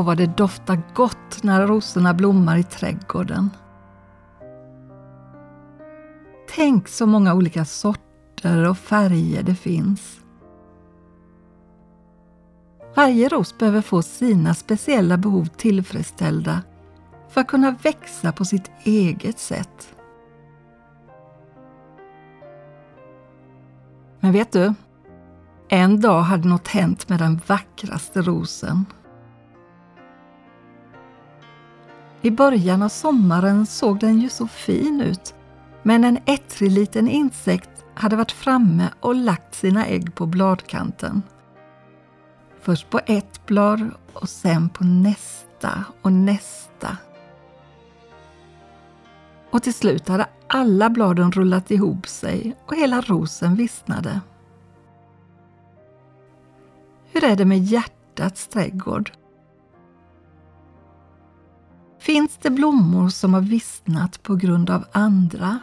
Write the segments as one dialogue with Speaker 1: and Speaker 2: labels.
Speaker 1: och vad det doftar gott när rosorna blommar i trädgården. Tänk så många olika sorter och färger det finns. Varje ros behöver få sina speciella behov tillfredsställda för att kunna växa på sitt eget sätt. Men vet du? En dag hade något hänt med den vackraste rosen. I början av sommaren såg den ju så fin ut, men en ettrig liten insekt hade varit framme och lagt sina ägg på bladkanten. Först på ett blad och sen på nästa och nästa. Och till slut hade alla bladen rullat ihop sig och hela rosen vissnade. Hur är det med hjärtats trädgård? Finns det blommor som har vissnat på grund av andra?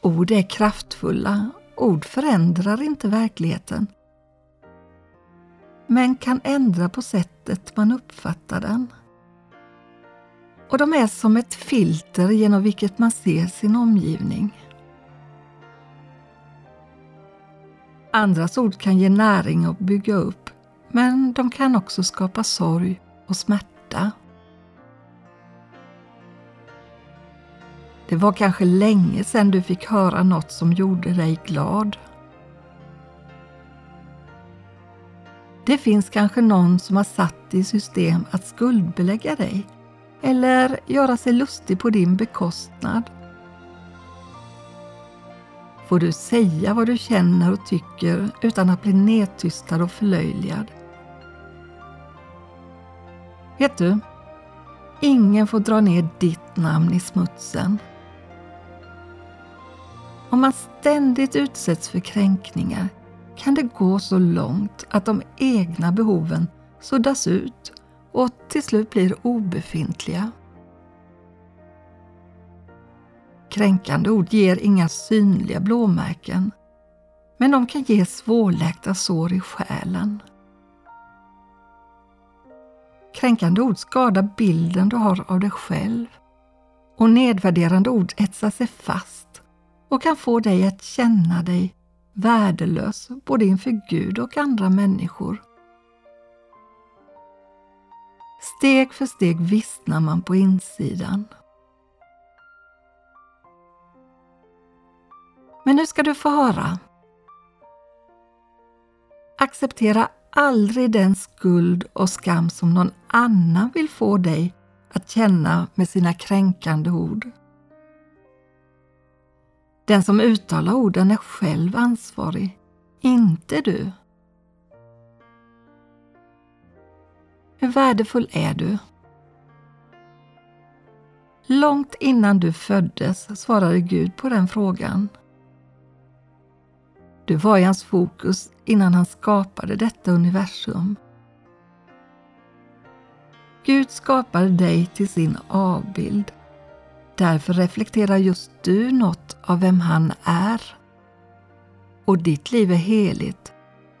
Speaker 1: Ord är kraftfulla. Ord förändrar inte verkligheten men kan ändra på sättet man uppfattar den. Och de är som ett filter genom vilket man ser sin omgivning. Andras ord kan ge näring och bygga upp, men de kan också skapa sorg och smärta. Det var kanske länge sedan du fick höra något som gjorde dig glad. Det finns kanske någon som har satt i system att skuldbelägga dig eller göra sig lustig på din bekostnad. Får du säga vad du känner och tycker utan att bli nedtystad och förlöjligad? Vet du? Ingen får dra ner ditt namn i smutsen. Om man ständigt utsätts för kränkningar kan det gå så långt att de egna behoven suddas ut och till slut blir obefintliga. Kränkande ord ger inga synliga blåmärken, men de kan ge svårläkta sår i själen. Kränkande ord skadar bilden du har av dig själv och nedvärderande ord etsar sig fast och kan få dig att känna dig värdelös både inför Gud och andra människor. Steg för steg vissnar man på insidan. Men nu ska du få höra. Acceptera aldrig den skuld och skam som någon annan vill få dig att känna med sina kränkande ord. Den som uttalar orden är själv ansvarig, inte du. Hur värdefull är du? Långt innan du föddes svarade Gud på den frågan. Du var i hans fokus innan han skapade detta universum. Gud skapade dig till sin avbild Därför reflekterar just du något av vem han är. Och ditt liv är heligt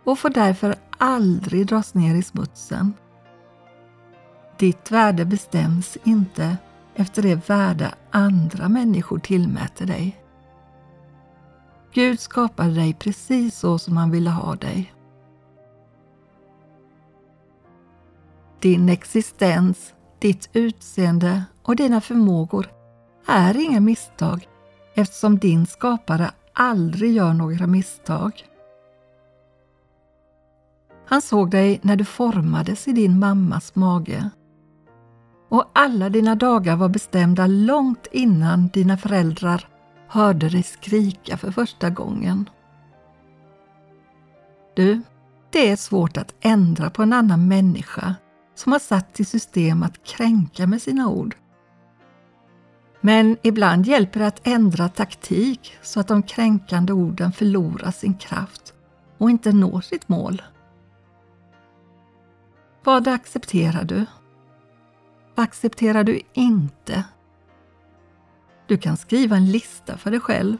Speaker 1: och får därför aldrig dras ner i smutsen. Ditt värde bestäms inte efter det värde andra människor tillmäter dig. Gud skapade dig precis så som han ville ha dig. Din existens, ditt utseende och dina förmågor är inga misstag eftersom din skapare aldrig gör några misstag. Han såg dig när du formades i din mammas mage. Och alla dina dagar var bestämda långt innan dina föräldrar hörde dig skrika för första gången. Du, det är svårt att ändra på en annan människa som har satt i system att kränka med sina ord. Men ibland hjälper det att ändra taktik så att de kränkande orden förlorar sin kraft och inte når sitt mål. Vad accepterar du? Vad accepterar du inte? Du kan skriva en lista för dig själv.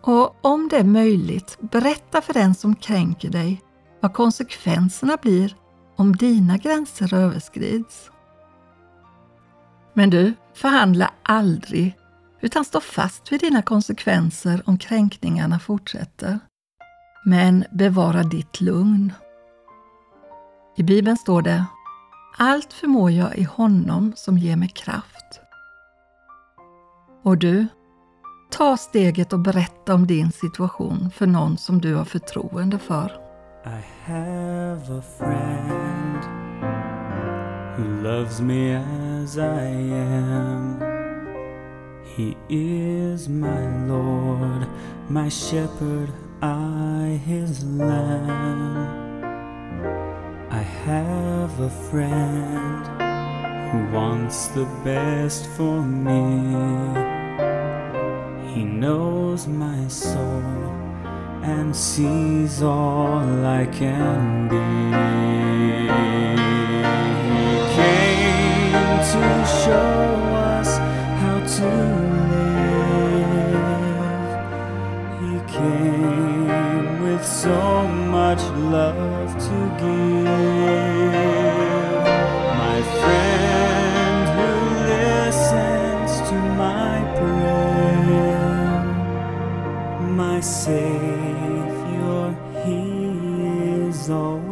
Speaker 1: Och om det är möjligt, berätta för den som kränker dig vad konsekvenserna blir om dina gränser överskrids. Men du, förhandla aldrig utan stå fast vid dina konsekvenser om kränkningarna fortsätter. Men bevara ditt lugn. I Bibeln står det allt förmår jag i honom som ger mig kraft. Och du, ta steget och berätta om din situation för någon som du har förtroende för.
Speaker 2: I have a friend who loves me as I am. He is my Lord, my shepherd, I his lamb. Have a friend who wants the best for me. He knows my soul and sees all I can be. He came to show us how to came with so much love to give. My friend who listens to my prayer, my Savior, He is always.